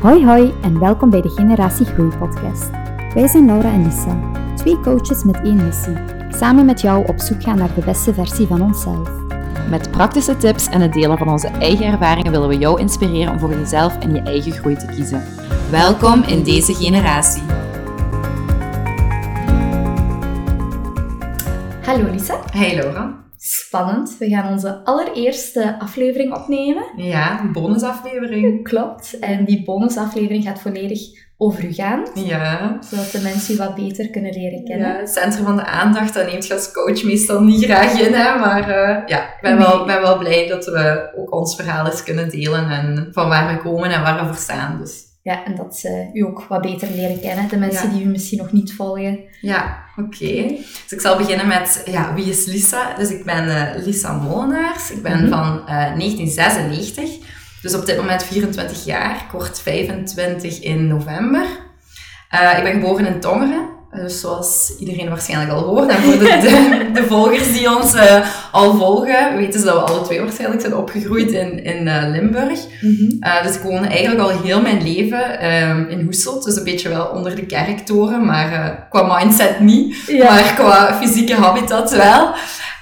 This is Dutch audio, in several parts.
Hoi hoi en welkom bij de Generatie Groei podcast. Wij zijn Laura en Lisa, twee coaches met één missie. Samen met jou op zoek gaan naar de beste versie van onszelf. Met praktische tips en het delen van onze eigen ervaringen willen we jou inspireren om voor jezelf en je eigen groei te kiezen. Welkom in deze generatie. Hallo Lisa. Hey Laura. Spannend. We gaan onze allereerste aflevering opnemen. Ja, een bonusaflevering. Klopt. En die bonusaflevering gaat volledig over u gaan. Ja. Zodat de mensen u wat beter kunnen leren kennen. Ja, het centrum van de aandacht, dat neemt je als coach meestal niet graag in. Hè? Maar uh, ja, ik ben, wel, ben wel blij dat we ook ons verhaal eens kunnen delen. En van waar we komen en waar we voor staan. Dus. Ja, en dat ze u ook wat beter leren kennen. De mensen die u misschien nog niet volgen. Ja, oké. Dus ik zal beginnen met, ja, wie is Lisa? Dus ik ben uh, Lisa Molenaars. Ik ben mm -hmm. van uh, 1996. Dus op dit moment 24 jaar. Ik word 25 in november. Uh, ik ben geboren in Tongeren. Dus zoals iedereen waarschijnlijk al hoort. En voor de, de, de volgers die ons uh, al volgen, weten ze dat we alle twee waarschijnlijk zijn opgegroeid in, in uh, Limburg. Mm -hmm. uh, dus ik woon eigenlijk al heel mijn leven in Hoeselt. Dus een beetje wel onder de kerktoren, maar qua mindset niet. Ja. Maar qua fysieke habitat wel.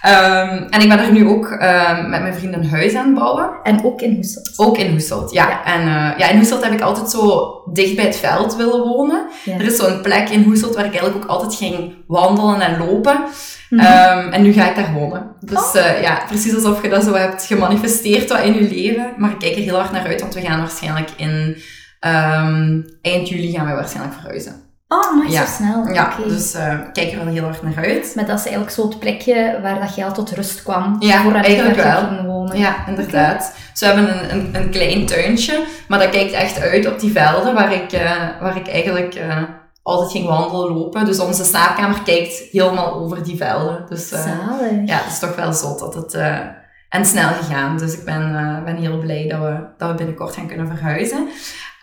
Um, en ik ben er nu ook um, met mijn vrienden een huis aan het bouwen. En ook in Hoeselt? Ook in Hoeselt, ja. ja. En uh, ja, in Hoeselt heb ik altijd zo dicht bij het veld willen wonen. Ja. Er is zo'n plek in Hoeselt waar ik eigenlijk ook altijd ging wandelen en lopen. Mm -hmm. um, en nu ga ik daar wonen. Dus oh. uh, ja, precies alsof je dat zo hebt gemanifesteerd wat in je leven. Maar ik kijk er heel hard naar uit, want we gaan waarschijnlijk in eind juli gaan we waarschijnlijk verhuizen. Oh, maar ja. zo snel. Ja, okay. dus uh, kijk er wel heel erg naar uit. Maar dat is eigenlijk zo het plekje waar dat je al tot rust kwam. Ja, voordat eigenlijk je wel. ging wonen. Ja, inderdaad. Okay. Dus we hebben een, een, een, klein tuintje, maar dat kijkt echt uit op die velden waar ik, uh, waar ik eigenlijk uh, altijd ging wandelen, lopen. Dus onze slaapkamer kijkt helemaal over die velden. Dus Zalig. ja, het is toch wel zot dat het... en snel gegaan. Dus ik ben, ben heel blij dat we, dat we binnenkort gaan kunnen verhuizen.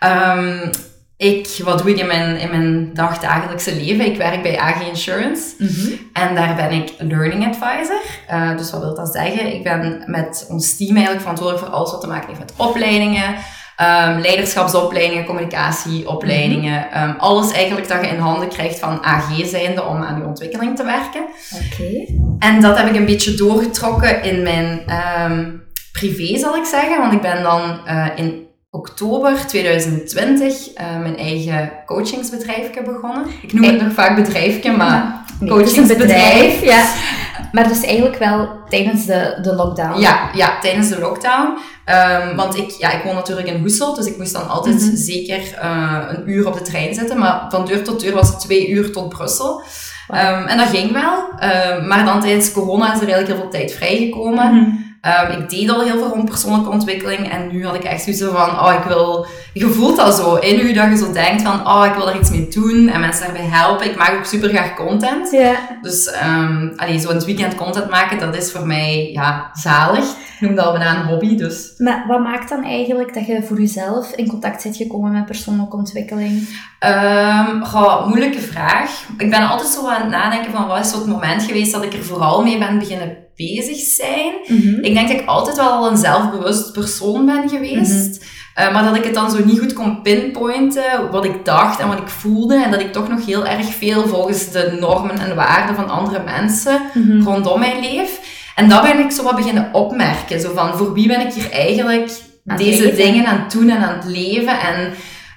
Um, ik, wat doe ik in mijn, in mijn dagdagelijkse leven? Ik werk bij AG Insurance mm -hmm. en daar ben ik learning advisor. Uh, dus wat wil dat zeggen? Ik ben met ons team eigenlijk verantwoordelijk voor alles wat te maken heeft met opleidingen, um, leiderschapsopleidingen, communicatieopleidingen. Mm -hmm. um, alles eigenlijk dat je in handen krijgt van AG zijnde om aan je ontwikkeling te werken. Oké. Okay. En dat heb ik een beetje doorgetrokken in mijn privé, zal ik zeggen. Want ik ben dan uh, in oktober 2020 uh, mijn eigen coachingsbedrijfje begonnen. Ik noem het nog vaak bedrijfje, maar nee, coachingsbedrijf. Ja. Maar dus eigenlijk wel tijdens de, de lockdown. Ja, ja, tijdens de lockdown. Um, want ik, ja, ik woon natuurlijk in Hoeselt, dus ik moest dan altijd mm -hmm. zeker uh, een uur op de trein zitten. Maar van deur tot deur was het twee uur tot Brussel. Wow. Um, en dat ging wel. Um, maar dan tijdens corona is er eigenlijk heel veel tijd vrijgekomen. Mm -hmm. Um, ik deed al heel veel rond persoonlijke ontwikkeling en nu had ik echt zoiets van, oh, ik wil, je voelt dat zo in je dat je zo denkt van, oh, ik wil daar iets mee doen en mensen daarbij helpen. Ik maak ook super graag content. Ja. Dus, um, allee, zo in het weekend content maken, dat is voor mij, ja, zalig. Ik noem dat al bijna een hobby, dus. Maar wat maakt dan eigenlijk dat je voor jezelf in contact bent gekomen met persoonlijke ontwikkeling? Um, goh, moeilijke vraag. Ik ben altijd zo aan het nadenken van, wat is zo het moment geweest dat ik er vooral mee ben beginnen bezig zijn. Mm -hmm. Ik denk dat ik altijd wel al een zelfbewust persoon ben geweest. Mm -hmm. uh, maar dat ik het dan zo niet goed kon pinpointen wat ik dacht en wat ik voelde. En dat ik toch nog heel erg veel volgens de normen en waarden van andere mensen mm -hmm. rondom mij leef. En dat ben ik zo wat beginnen opmerken. Zo van, voor wie ben ik hier eigenlijk aan deze leven. dingen aan het doen en aan het leven? En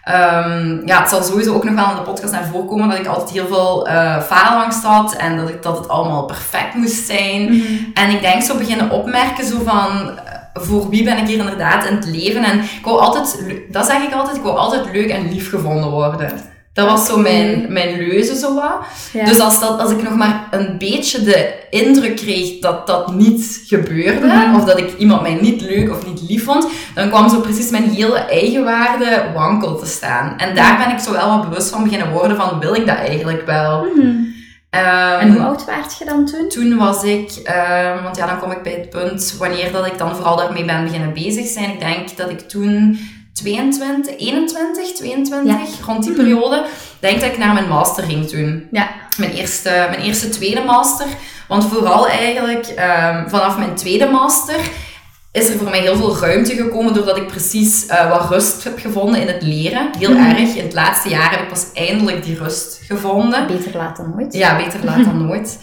Um, ja, het zal sowieso ook nog wel in de podcast naar voren komen dat ik altijd heel veel uh, faalangst had en dat, ik, dat het allemaal perfect moest zijn. Mm -hmm. En ik denk zo beginnen opmerken zo van, voor wie ben ik hier inderdaad in het leven? En ik wou altijd, dat zeg ik altijd, ik wou altijd leuk en lief gevonden worden. Dat was zo mijn, mijn leuze zo wat. Ja. Dus als, dat, als ik nog maar een beetje de indruk kreeg dat dat niet gebeurde, mm -hmm. of dat ik iemand mij niet leuk of niet lief vond, dan kwam zo precies mijn hele eigenwaarde wankel te staan. En daar ben ik zo wel wat bewust van beginnen worden van, wil ik dat eigenlijk wel? Mm -hmm. Um, en hoe oud werd je dan toen? Toen was ik, um, want ja, dan kom ik bij het punt wanneer dat ik dan vooral daarmee ben beginnen bezig zijn. Ik denk dat ik toen 22, 21, 22, ja. rond die periode, denk dat ik naar mijn master ging toen. Ja. Mijn eerste, mijn eerste tweede master. Want vooral eigenlijk um, vanaf mijn tweede master is er voor mij heel veel ruimte gekomen doordat ik precies uh, wat rust heb gevonden in het leren. Heel Mhm. erg. In het laatste jaar heb ik pas eindelijk die rust gevonden. Beter laat dan nooit. Ja, beter laat dan nooit.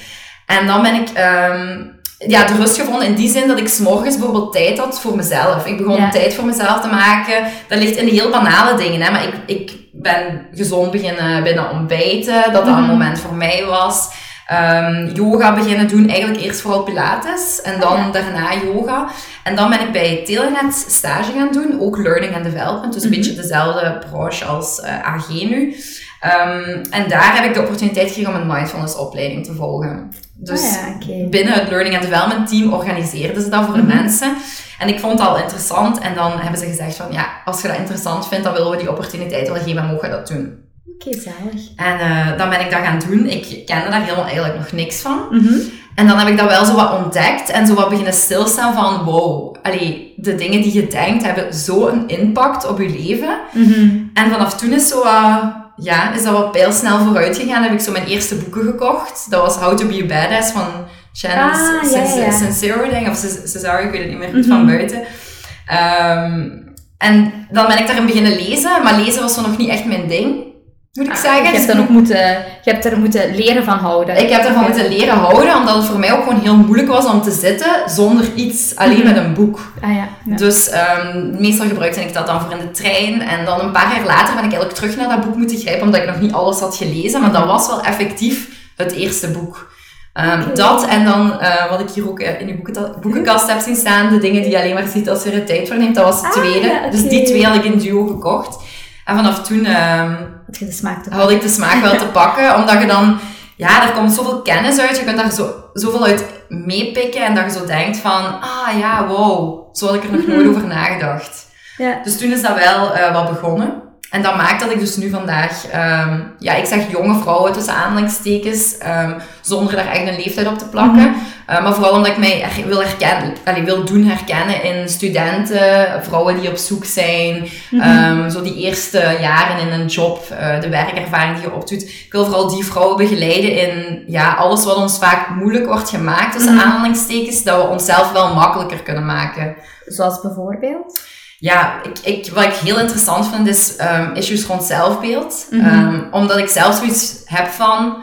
En dan ben ik ehm, ja, de rust gevonden in die zin dat ik s'morgens bijvoorbeeld tijd had voor mezelf. Ik begon Ja. tijd voor mezelf te maken. Dat ligt in de heel banale dingen, hè. maar ik, ik ben gezond beginnen binnen ontbijten, dat dat een Mhm. moment voor mij was. Ehm, yoga beginnen doen, eigenlijk eerst vooral pilates en dan ja. daarna yoga. En dan ben ik bij Telenet stage gaan doen, ook learning and development, dus een Mhm. beetje dezelfde branche als eh, AG nu. Ehm, en daar heb ik de opportuniteit gekregen om een mindfulness opleiding te volgen. Dus ah, ja, binnen het Learning and Development team organiseerden ze dat voor Mhm. de mensen. En ik vond het al interessant. En dan hebben ze gezegd van, ja, als je dat interessant vindt, dan willen we die opportuniteit wel geven en mogen dat doen. Oké, zalig. En eh, dan ben ik dat gaan doen. Ik kende daar helemaal eigenlijk nog niks van. Mhm. En dan heb ik dat wel zo wat ontdekt en zo wat beginnen stilstaan van, wow, allee, de dingen die je denkt hebben zo'n impact op je leven. Mhm. En vanaf toen is zo wat, ja, is dat wat pijlsnel vooruit gegaan. Heb ik zo mijn eerste boeken gekocht. Dat was How to be a Badass van Shannon Ah, ja, ja. Sincero, denk ik. Of Ces- Cesaro, ik weet het niet meer goed Mhm. van buiten. Ehm, en dan ben ik daarin beginnen lezen. Maar lezen was zo nog niet echt mijn ding, moet ik Ah, zeggen. Je hebt, dan ook moeten, je hebt er moeten leren van houden. ik heb ervan moeten leren houden, omdat het voor mij ook gewoon heel moeilijk was om te zitten zonder iets, alleen Mhm. met een boek. Ah ja. ja. Dus ehm, meestal gebruikte ik dat dan voor in de trein. En dan een paar jaar later ben ik eigenlijk terug naar dat boek moeten grijpen, omdat ik nog niet alles had gelezen. Maar dat was wel effectief het eerste boek. Ehm. Dat en dan, eh, wat ik hier ook eh, in de boekenta- boekenkast heb zien staan, de dingen die je alleen maar ziet als je er tijd voor neemt, dat was de Ah, tweede. ja. Dus die twee had ik in duo gekocht. En vanaf toen ehm, Had je de smaak te had ik de smaak wel te pakken, omdat je dan, ja, er komt zoveel kennis uit, je kunt daar zo, zoveel uit meepikken en dat je zo denkt van, ah ja, wow, zo had ik er nog nooit over nagedacht. Ja. Dus toen is dat wel eh, wat begonnen. En dat maakt dat ik dus nu vandaag, ehm, ja, ik zeg jonge vrouwen tussen aanhalingstekens, ehm, zonder daar echt een leeftijd op te plakken. Mhm. Eh, maar vooral omdat ik mij her- wil, herkennen, allee, wil doen herkennen in studenten, vrouwen die op zoek zijn, Mhm. Ehm, zo die eerste jaren in een job, eh, de werkervaring die je opdoet. Ik wil vooral die vrouwen begeleiden in ja, alles wat ons vaak moeilijk wordt gemaakt, tussen Mhm. aanhalingstekens, dat we onszelf wel makkelijker kunnen maken. Zoals bijvoorbeeld? Ja, ik, ik, wat ik heel interessant vind is ehm, issues rond zelfbeeld. Mhm. Ehm, omdat ik zelf zoiets heb van,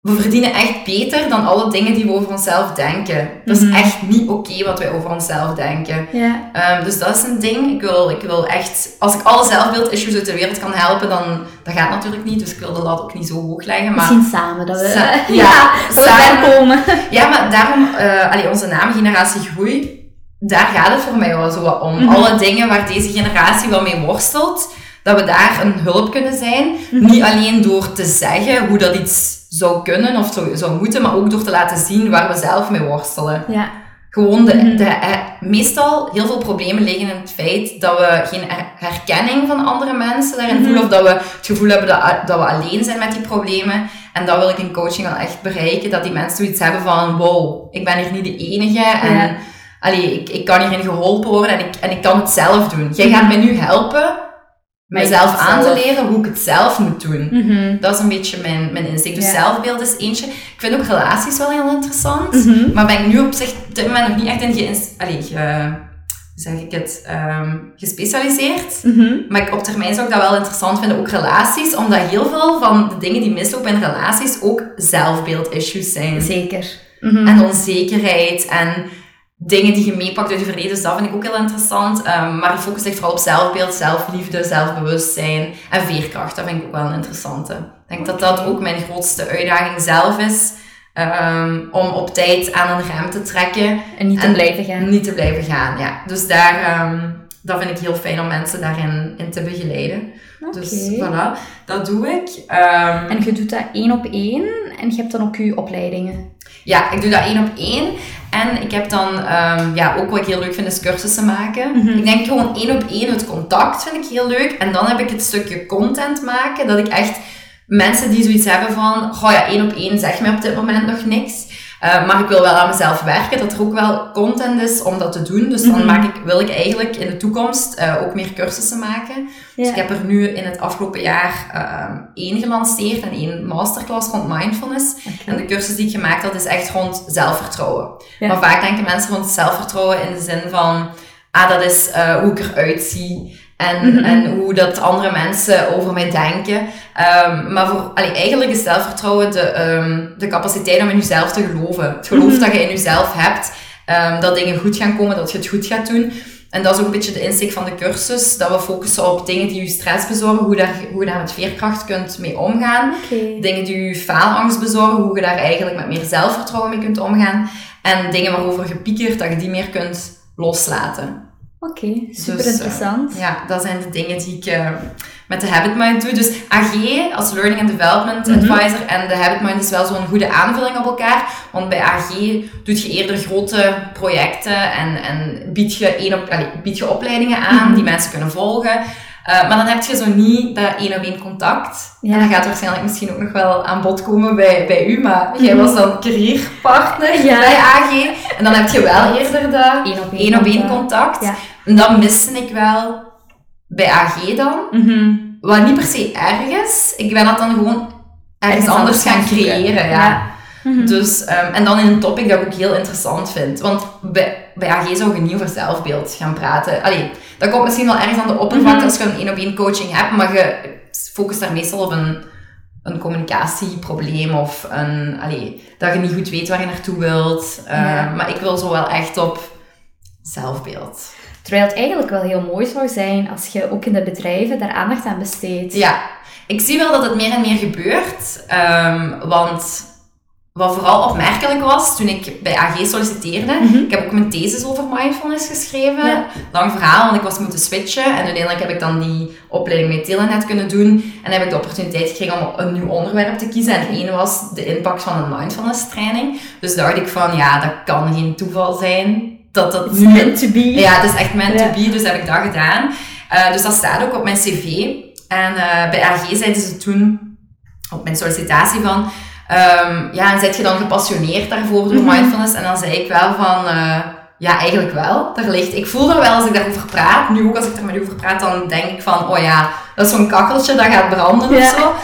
we verdienen echt beter dan alle dingen die we over onszelf denken. Dat is Mhm. echt niet oké wat wij over onszelf denken. Ehm, dus dat is een ding. Ik wil, ik wil echt, als ik alle zelfbeeldissues uit de wereld kan helpen, dan dat gaat natuurlijk niet. Dus ik wil de lat ook niet zo hoog leggen. Maar, Misschien samen, dat we, Sa- ja, samen. komen. ja, maar daarom, eh allee, onze naam Generatie Groei, daar gaat het voor mij wel zo wat om. Mhm. Alle dingen waar deze generatie wel mee worstelt, dat we daar een hulp kunnen zijn. Mhm. Niet alleen door te zeggen hoe dat iets zou kunnen of zou, zou moeten, maar ook door te laten zien waar we zelf mee worstelen. Ja. Gewoon, de, Mhm. de, eh, meestal heel veel problemen liggen in het feit dat we geen her- herkenning van andere mensen daarin voelen. Of dat we het gevoel hebben dat, dat we alleen zijn met die problemen. En dat wil ik in coaching wel echt bereiken. Dat die mensen zoiets hebben van, wow, ik ben hier niet de enige. En Ja. Allee, ik, ik kan hierin geholpen worden en ik, en ik kan het zelf doen. Jij gaat mij nu helpen mezelf aan te leren hoe ik het zelf moet doen. Mhm. Dat is een beetje mijn, mijn insteek. Dus Ja. zelfbeeld is eentje. Ik vind ook relaties wel heel interessant. Mhm. Maar ben ik nu op zich op dit moment nog niet echt in allee, ge, zeg ik het, ehm, gespecialiseerd. Mhm. Maar ik, op termijn zou ik dat wel interessant vinden, ook relaties, omdat heel veel van de dingen die mislopen in relaties ook zelfbeeldissues zijn. Zeker. En onzekerheid en dingen die je meepakt uit je verleden, dus dat vind ik ook heel interessant. Ehm, maar de focus ligt vooral op zelfbeeld, zelfliefde, zelfbewustzijn en veerkracht. Dat vind ik ook wel een interessante. Ik denk dat dat ook mijn grootste uitdaging zelf is. ehm, om op tijd aan een rem te trekken En niet te en blijven gaan. niet te blijven gaan. Ja. Dus daar, ehm, dat vind ik heel fijn om mensen daarin in te begeleiden. Dus voilà, dat doe ik. En je doet dat één op één en je hebt dan ook je opleidingen. Ja, ik doe dat één op één. En ik heb dan, ehm, ja, ook wat ik heel leuk vind, is cursussen maken. Mhm. Ik denk gewoon één op één, het contact vind ik heel leuk. En dan heb ik het stukje content maken, dat ik echt mensen die zoiets hebben van, goh ja, één op één zeg mij op dit moment nog niks. Uh, maar ik wil wel aan mezelf werken, dat er ook wel content is om dat te doen. Dus dan mhm. maak ik, wil ik eigenlijk in de toekomst uh, ook meer cursussen maken. Dus ik heb er nu in het afgelopen jaar uh, één gelanceerd en één masterclass rond mindfulness. En de cursus die ik gemaakt had is echt rond zelfvertrouwen. Maar vaak denken mensen rond zelfvertrouwen in de zin van, ah, dat is hoe ik eruit zie. En, mhm. en hoe dat andere mensen over mij denken. Um, maar voor, allee, eigenlijk is zelfvertrouwen de, um, de capaciteit om in jezelf te geloven. Het geloof mhm. dat je in jezelf hebt. Um, dat dingen goed gaan komen, dat je het goed gaat doen. En dat is ook een beetje de insteek van de cursus. Dat we focussen op dingen die je stress bezorgen. Hoe, daar, hoe je daar met veerkracht kunt mee omgaan. Dingen die je faalangst bezorgen. Hoe je daar eigenlijk met meer zelfvertrouwen mee kunt omgaan. En dingen waarover je piekert, dat je die meer kunt loslaten. Oké, super dus, interessant. Uh, ja, dat zijn de dingen die ik uh, met de Habit Mind doe. Dus AG als Learning and Development mm -hmm. Advisor en de Habit Mind is wel zo'n goede aanvulling op elkaar. Want bij AG doe je eerder grote projecten en, en bied, je een op, allez, bied je opleidingen aan mm -hmm. die mensen kunnen volgen. Uh, maar dan heb je zo niet dat één op één contact. Ja. En dat gaat waarschijnlijk misschien ook nog wel aan bod komen bij, bij u. Maar mm -hmm. jij was dan carrierpartner ja. bij AG. En dan heb je wel eerder dat één op één contact. contact. Ja. En dat miste ik wel bij AG dan. Mm Wat niet per se erg is. Ik ben dat dan gewoon ergens anders gaan creëren. Ja. Mhm. Dus, um, en dan in een topic dat ik ook heel interessant vind. Want bij, bij AG zou je niet over zelfbeeld gaan praten. Allee, dat komt misschien wel ergens aan de oppervlakte mm als je een één op één coaching hebt, maar je focust daar meestal op een, een communicatieprobleem of een, allee, dat je niet goed weet waar je naartoe wilt. Uh, Maar ik wil zo wel echt op zelfbeeld. Terwijl het eigenlijk wel heel mooi zou zijn als je ook in de bedrijven daar aandacht aan besteedt. Ja, ik zie wel dat het meer en meer gebeurt. Um, want wat vooral opmerkelijk was toen ik bij AG solliciteerde. Mhm. Ik heb ook mijn thesis over mindfulness geschreven. Lang verhaal, want ik was moeten switchen. En uiteindelijk heb ik dan die opleiding met Telenet kunnen doen. En heb ik de opportuniteit gekregen om een nieuw onderwerp te kiezen. En één was de impact van een mindfulness training. Dus dacht ik van, ja, dat kan geen toeval zijn dat dat meant to be. Ja, het is echt meant to be, dus heb ik dat gedaan. Uh, dus dat staat ook op mijn cv. En uh, bij AG zeiden ze toen, op mijn sollicitatie van... Um, ja, en zit je dan gepassioneerd daarvoor door mhm. mindfulness? En dan zei ik wel van... Uh, ja, eigenlijk wel. Daar ligt, ik voel er wel als ik daarover praat. Nu ook als ik er met u over praat, dan denk ik van... Oh ja, dat is zo'n kakkeltje dat gaat branden ja. of zo.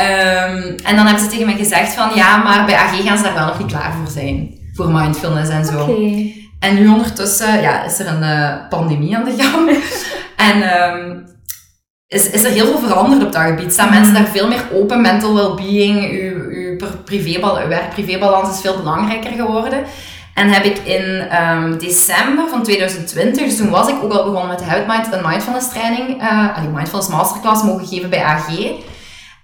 Um, en dan hebben ze tegen mij gezegd van... Ja, maar bij AG gaan ze daar wel nog niet klaar voor zijn. Voor mindfulness en zo. Okay. En nu ondertussen ja, is er een uh, pandemie aan de gang. en um, is, is er heel veel veranderd op dat gebied. Staan mensen daar veel meer open, mental well-being, uw, uw, privébal, uw werk-privébalans is veel belangrijker geworden. En heb ik in um, december van 2020, dus toen was ik ook al begonnen met de Mind, een mindfulness training, uh, die mindfulness masterclass mogen geven bij AG.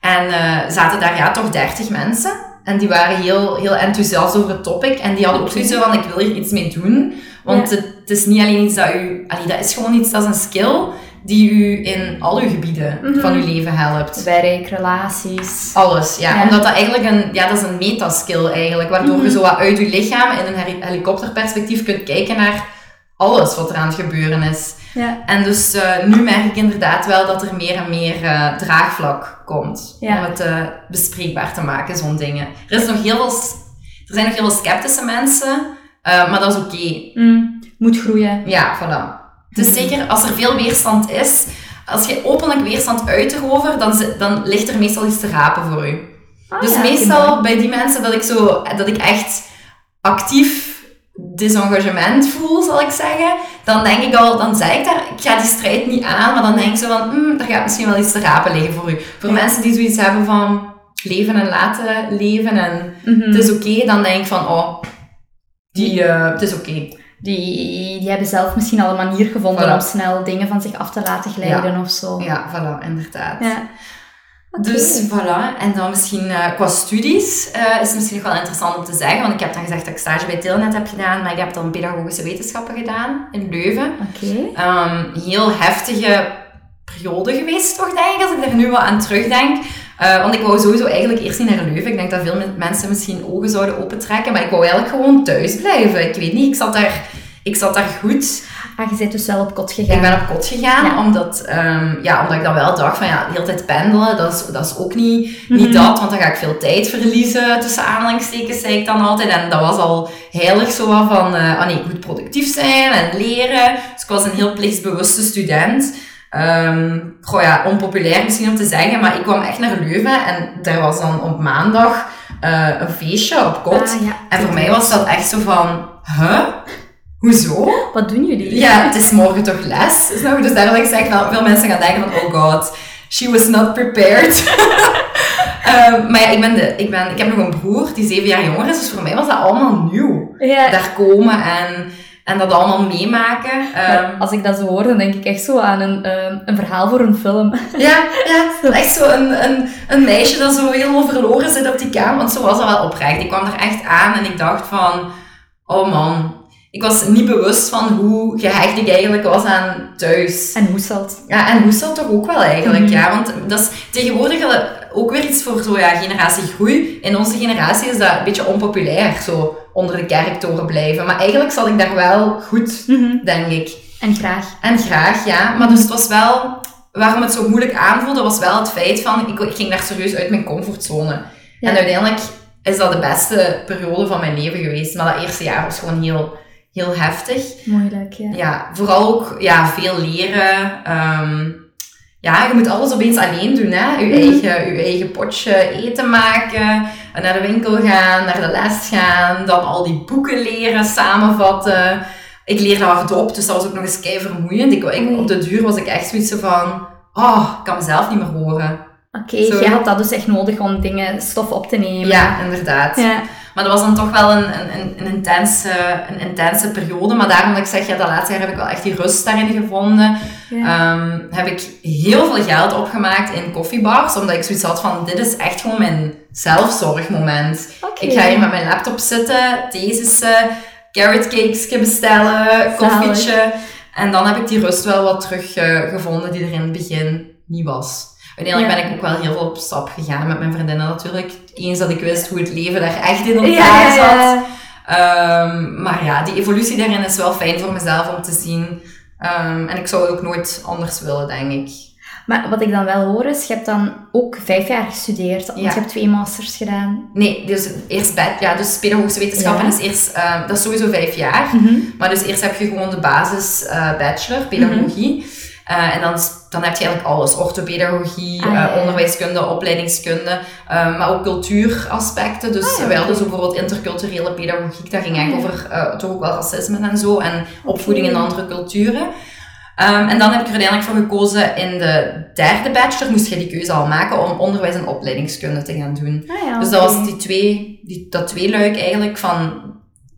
En uh, zaten daar ja toch 30 mensen. En die waren heel, heel enthousiast over het topic. En die hadden ook zoiets van, ik wil hier iets mee doen. Want het, het, is niet alleen iets dat u... Allee, dat is gewoon iets, dat is een skill die u in al uw gebieden mhm. van uw leven helpt. Werk, relaties. Alles, ja. Omdat dat eigenlijk een... Ja, dat is een metaskill eigenlijk. Waardoor je mhm. zo wat uit uw lichaam in een helikopterperspectief kunt kijken naar alles wat er aan het gebeuren is. Ja. En dus uh, nu merk ik inderdaad wel dat er meer en meer uh, draagvlak komt om het uh, bespreekbaar te maken, zo'n dingen. Er, is nog heel veel, er zijn nog heel veel sceptische mensen, maar dat is oké. Okay. Mm, moet groeien. Ja, voilà. Dus zeker als er veel weerstand is, als je openlijk weerstand uit erover, dan, dan ligt er meestal iets te rapen voor u. Ah, dus meestal bij die mensen dat ik, zo, dat ik echt actief disengagement voel, zal ik zeggen, dan denk ik al, dan zeg ik daar, ik ga die strijd niet aan, maar dan denk ik zo van, mm, er gaat misschien wel iets te rapen liggen voor u. Voor mensen die zoiets hebben van leven en laten leven en mhm. het is oké, dan denk ik van, oh, die, uh, het is oké. Die, die hebben zelf misschien al een manier gevonden om snel dingen van zich af te laten glijden ja. of zo. Ja, voilà, inderdaad. Ja. Dus voilà. En dan misschien uh, qua studies uh, is het misschien nog wel interessant om te zeggen. Want ik heb dan gezegd dat ik stage bij Telenet heb gedaan. Maar ik heb dan pedagogische wetenschappen gedaan in Leuven. Oké. Um, heel heftige periode geweest toch, denk ik. Als ik er nu wat aan terugdenk. Uh, want ik wou sowieso eigenlijk eerst niet naar Leuven. Ik denk dat veel mensen misschien ogen zouden opentrekken. Maar ik wou eigenlijk gewoon thuis blijven. Ik weet niet, ik zat daar, ik zat daar goed. Ah, je bent dus wel op kot gegaan. Ik ben op kot gegaan, Ja. omdat, ehm, ja, omdat ik dan wel dacht van ja, de hele tijd pendelen, dat is, dat is ook niet, Mhm. niet dat, want dan ga ik veel tijd verliezen, tussen aanhalingstekens, zei ik dan altijd. En dat was al heilig zo wat van, ah nee, ik moet productief zijn en leren. Dus ik was een heel plichtsbewuste student. Ehm goh ja, onpopulair misschien om te zeggen, maar ik kwam echt naar Leuven en daar was dan op maandag eh, een feestje op kot. Ah, ja. En voor mij was dat echt zo van, huh? Hoezo? Wat doen jullie? Ja, het is morgen toch les. Snap je? Dus daar wil ik dat veel mensen gaan denken van, oh god, she was not prepared. Ehm, maar ja, ik, ben de, ik, ben, ik heb nog een broer die zeven jaar jonger is, dus voor mij was dat allemaal nieuw. Ja. Daar komen en, en dat allemaal meemaken. Ehm, Als ik dat zo hoor, dan denk ik echt zo aan een, ehm, een verhaal voor een film. ja, ja, echt zo een, een, een meisje dat zo helemaal verloren zit op die kamer, want zo was dat wel oprecht. Ik kwam er echt aan en ik dacht van, oh man, ik was niet bewust van hoe gehecht ik eigenlijk was aan thuis. En hoe zal het? Ja, en hoe is dat toch ook wel eigenlijk, Mhm. ja. Want dat is tegenwoordig ook weer iets voor zo, ja, generatie groei. In onze generatie is dat een beetje onpopulair, zo onder de kerktoren blijven. Maar eigenlijk zat ik daar wel goed, denk ik. En graag. En graag, ja. Maar dus het was wel... Waarom het zo moeilijk aanvoelde, was wel het feit van... Ik, ik ging daar serieus uit mijn comfortzone. Ja. En uiteindelijk is dat de beste periode van mijn leven geweest. Maar dat eerste jaar was gewoon heel, heel heftig. Moeilijk, ja. Ja, vooral ook ja, veel leren. Ehm, ja, je moet alles opeens alleen doen. Hè? Je, Mhm. eigen, je eigen potje eten maken, naar de winkel gaan, naar de les gaan, dan al die boeken leren, samenvatten. Ik leerde hardop, dus dat was ook nog eens kei vermoeiend. Ik, ik- Oei. op de duur was ik echt zoiets van, oh, ik kan mezelf niet meer horen. Oké, jij had dat dus echt nodig om dingen, stof op te nemen. Ja, inderdaad. Ja. Maar dat was dan toch wel een, een, een, intense, een intense periode. Maar daarom dat ik zeg, ja, dat laatste jaar heb ik wel echt die rust daarin gevonden. Ja. Ehm, heb ik heel veel geld opgemaakt in koffiebars, omdat ik zoiets had van, dit is echt gewoon mijn zelfzorgmoment. Ik ga hier met mijn laptop zitten, theesissen, carrot cakes bestellen, koffietje. En dan heb ik die rust wel wat teruggevonden gevonden die er in het begin niet was. Uiteindelijk Ja. ben ik ook wel heel veel op stap gegaan met mijn vriendinnen natuurlijk. Eens dat ik wist hoe het leven daar echt in elkaar zat. Ehm, maar ja, die evolutie daarin is wel fijn voor mezelf om te zien. Ehm, en ik zou het ook nooit anders willen, denk ik. Maar wat ik dan wel hoor is, je hebt dan ook vijf jaar gestudeerd. Want Ja. je hebt twee masters gedaan. Nee, dus eerst bed, ja, dus pedagogische wetenschappen Ja. is eerst, ehm, dat is sowieso vijf jaar. Maar dus eerst heb je gewoon de basis eh, bachelor, pedagogie. Eh, en dan, dan heb je eigenlijk alles. Orthopedagogie, Ah, ja, eh, onderwijskunde, opleidingskunde. eh, maar ook cultuuraspecten. Dus Ah, ja, hadden zo bijvoorbeeld interculturele pedagogiek. Dat ging Ah, echt ja. over toch ook wel racisme en zo. En opvoeding in andere culturen. Ehm, en dan heb ik er uiteindelijk voor gekozen in de derde bachelor. Moest je die keuze al maken om onderwijs en opleidingskunde te gaan doen. Ah, ja, Dus dat was die twee, die, dat tweeluik eigenlijk van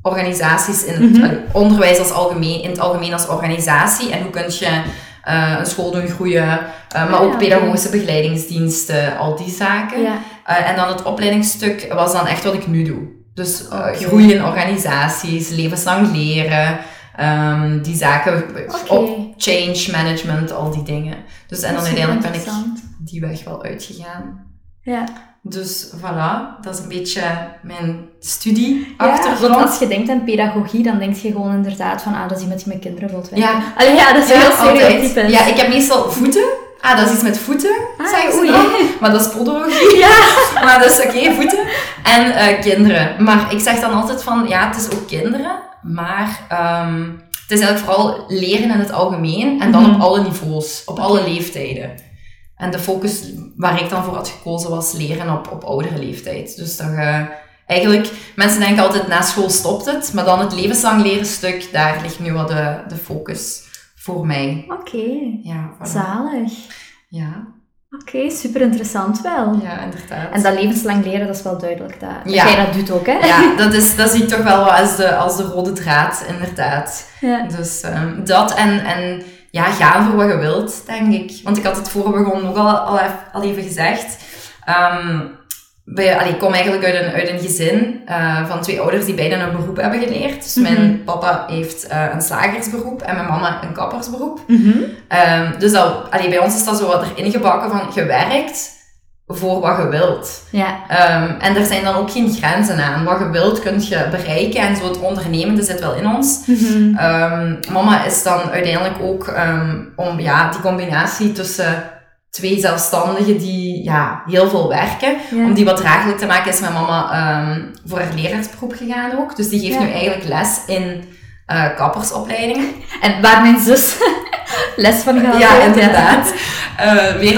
organisaties in het Mhm. onderwijs als algemeen, in het algemeen als organisatie. En hoe kun je eh, een school doen groeien, eh, maar ook ja, pedagogische begeleidingsdiensten, al die zaken. Ja. Eh, en dan het opleidingsstuk was dan echt wat ik nu doe. Dus eh, Oké. groei in organisaties, levenslang leren, ehm, die zaken, op change management, al die dingen. Dus en dan uiteindelijk ben ik die weg wel uitgegaan. Ja. Dus voilà, dat is een beetje mijn studie Ja, achtergrond. want als je denkt aan pedagogie, dan denk je gewoon inderdaad van, ah, dat is iemand die met kinderen wilt werken. Ja. Allee, ja, dat is heel stereotypisch. Ja, ik heb meestal voeten. Ah, dat is iets met voeten, Ah, zeggen ze oei. dan. Maar dat is podologie. Ja. Maar dat is oké, voeten. En eh, kinderen. Maar ik zeg dan altijd van, ja, het is ook kinderen. Maar ehm, het is eigenlijk vooral leren in het algemeen. En dan Mhm. op alle niveaus. Op alle leeftijden. En de focus waar ik dan voor had gekozen was leren op, op oudere leeftijd. Dus dat je eigenlijk, mensen denken altijd na school stopt het. Maar dan het levenslang leren stuk, daar ligt nu wat de, de focus voor mij. Oké, Ja, voilà. zalig. ja, Oké, super interessant wel. ja, inderdaad. En dat levenslang leren, dat is wel duidelijk dat, dat Ja. jij dat doet ook, hè? Ja, dat, is, dat zie ik toch wel als de, als de rode draad, inderdaad. Ja. Dus ehm, dat en, en ja, gaan voor wat je wilt, denk ik. Want ik had het voor we begonnen ook al, al, even, al even gezegd. Ehm, wij, allee, ik kom eigenlijk uit een, uit een gezin eh, van twee ouders die beiden een beroep hebben geleerd. Dus mijn Mhm. papa heeft eh, een slagersberoep en mijn mama een kappersberoep. Mhm. Ehm, dus dat, allee, bij ons is dat zo wat erin gebakken van je werkt voor wat je wilt. Ja. Ehm, en er zijn dan ook geen grenzen aan. Wat je wilt, kun je bereiken. En zo het ondernemende zit wel in ons. Mhm. Ehm, mama is dan uiteindelijk ook ehm, om ja, die combinatie tussen twee zelfstandigen die ja, heel veel werken. Ja. Om die wat draaglijk te maken is mijn mama voor haar leraarsberoep gegaan ook. Dus die geeft Ja. nu eigenlijk les in eh, kappersopleidingen. En waar mijn zus les van gehad Ja, inderdaad.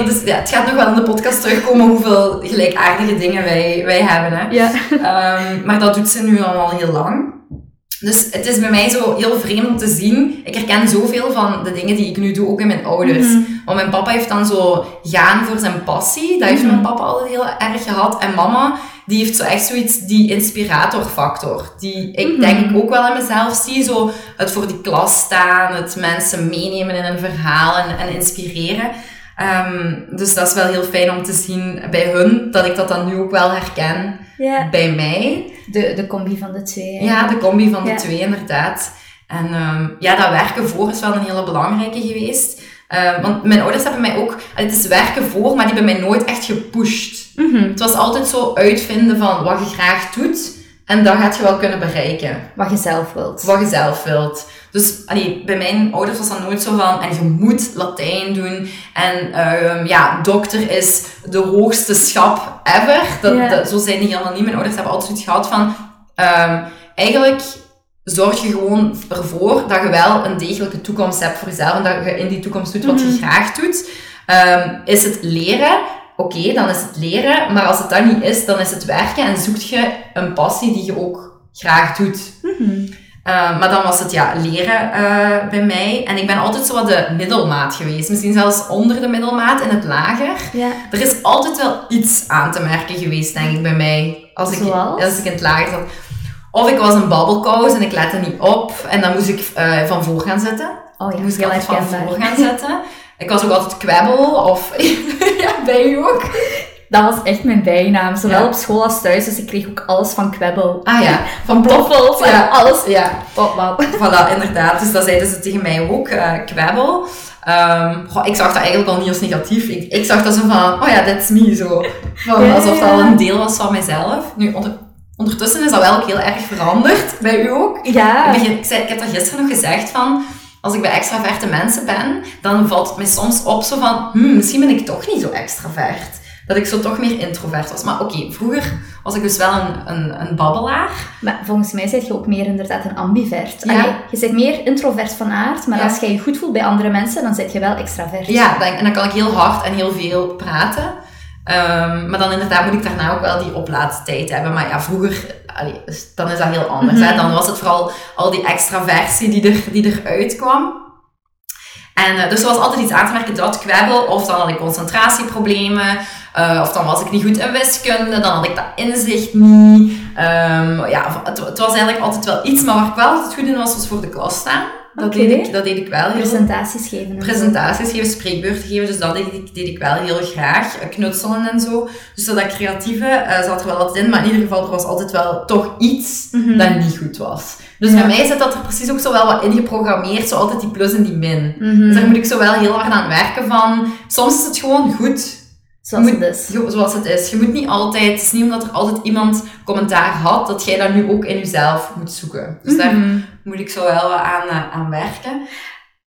Dus, ja, het gaat nog wel in de podcast terugkomen hoeveel gelijkaardige dingen wij, wij hebben. Hè. Ja. Ehm, maar dat doet ze nu al heel lang. Dus het is bij mij zo heel vreemd om te zien. Ik herken zoveel van de dingen die ik nu doe, ook in mijn ouders. Mhm. Want mijn papa heeft dan zo gaan voor zijn passie. Dat heeft Mhm. mijn papa altijd heel erg gehad. En mama, die heeft zo echt zoiets, die inspiratorfactor. Die ik Mhm. denk ik ook wel in mezelf zie. Zo het voor die klas staan, het mensen meenemen in een verhaal en, en inspireren. Ehm, dus dat is wel heel fijn om te zien bij hun, dat ik dat dan nu ook wel herken bij mij. De, de combi van de twee. Ja, de combi van de twee inderdaad. En ehm, ja, dat werken voor is wel een hele belangrijke geweest. Ehm, want mijn ouders hebben mij ook... Het is werken voor, maar die hebben mij nooit echt gepusht. Mhm. Het was altijd zo uitvinden van wat je graag doet. En dat gaat je wel kunnen bereiken. Wat je zelf wilt. Wat je zelf wilt. Dus allee, bij mijn ouders was dat nooit zo van... En je moet Latijn doen. En ehm, ja, dokter is de hoogste schap ever. Dat, zo zijn die helemaal niet. Mijn ouders hebben altijd gehad van... ehm, eigenlijk zorg je gewoon ervoor dat je wel een degelijke toekomst hebt voor jezelf. En dat je in die toekomst doet wat je Mhm. graag doet. Ehm, is het leren? Oké, dan is het leren. Maar als het dat niet is, dan is het werken. En zoek je een passie die je ook graag doet. Mhm. Uh, maar dan was het ja, leren eh, bij mij. En ik ben altijd zo wat de middelmaat geweest. Misschien zelfs onder de middelmaat in het lager. Ja. Er is altijd wel iets aan te merken geweest, denk ik, bij mij. Als ik, als ik in het lager zat. Of ik was een babbelkous en ik lette niet op. En dan moest ik eh, van voor gaan zitten. Oh ja, Ik moest heel altijd van voor gaan zitten. Ik was ook altijd kwebbel. Of ja, bij u ook. Dat was echt mijn bijnaam, zowel Ja. op school als thuis. Dus ik kreeg ook alles van kwebbel. Ah ja, Van toffels en Ja. alles. ja. Wat. Voilà, inderdaad. Dus dat zeiden ze tegen mij ook, eh kwebbel. Ehm, goh, ik zag dat eigenlijk al niet als negatief. Ik, ik zag dat zo van, oh ja, that's me, zo. Van, alsof dat al een deel was van mijzelf. Nu, onder, ondertussen is dat wel ook heel erg veranderd, bij u ook. Ja. Ik, begin, ik, zei, ik heb dat gisteren nog gezegd van, als ik bij extraverte mensen ben, dan valt het mij soms op zo van, hmm, misschien ben ik toch niet zo extravert. Dat ik zo toch meer introvert was. Maar oké, vroeger was ik dus wel een, een, een babbelaar. Maar volgens mij ben je ook meer inderdaad een ambivert. Ja. Allee, je bent meer introvert van aard, maar Ja. als jij je goed voelt bij andere mensen, dan zit je wel extravert. Ja, en dan kan ik heel hard en heel veel praten. Ehm, maar dan inderdaad moet ik daarna ook wel die oplaadtijd hebben. Maar ja, vroeger, allee, dan is dat heel anders. hè. Mhm. Dan was het vooral al die extraversie die, er, die eruit kwam. En eh, dus er was altijd iets aan te merken, dat kwebbel. Of dan had ik concentratieproblemen. eh, of dan was ik niet goed in wiskunde. Dan had ik dat inzicht niet. Ehm, ja, het, het was eigenlijk altijd wel iets. Maar waar ik wel altijd goed in was, was voor de klas staan. Dat, deed, ik, dat deed ik wel heel Presentaties geven. presentaties geven, spreekbeurten geven, dus dat deed ik, deed ik wel heel graag. Eh, Knutselen en zo. Dus dat creatieve eh, zat er wel altijd in, maar in ieder geval, er was altijd wel toch iets Mhm. dat niet goed was. Dus Ja. bij mij zit dat er precies ook zo wel wat ingeprogrammeerd, zo altijd die plus en die min. Mhm. Dus daar moet ik zo wel heel hard aan werken van, soms is het gewoon goed. Zoals moet- het is. Jo- Zoals het is. Je moet niet altijd, het is niet omdat er altijd iemand commentaar had, dat jij dat nu ook in jezelf moet zoeken. Dus daar Mhm. Moet ik zo wel wat aan, eh, aan werken.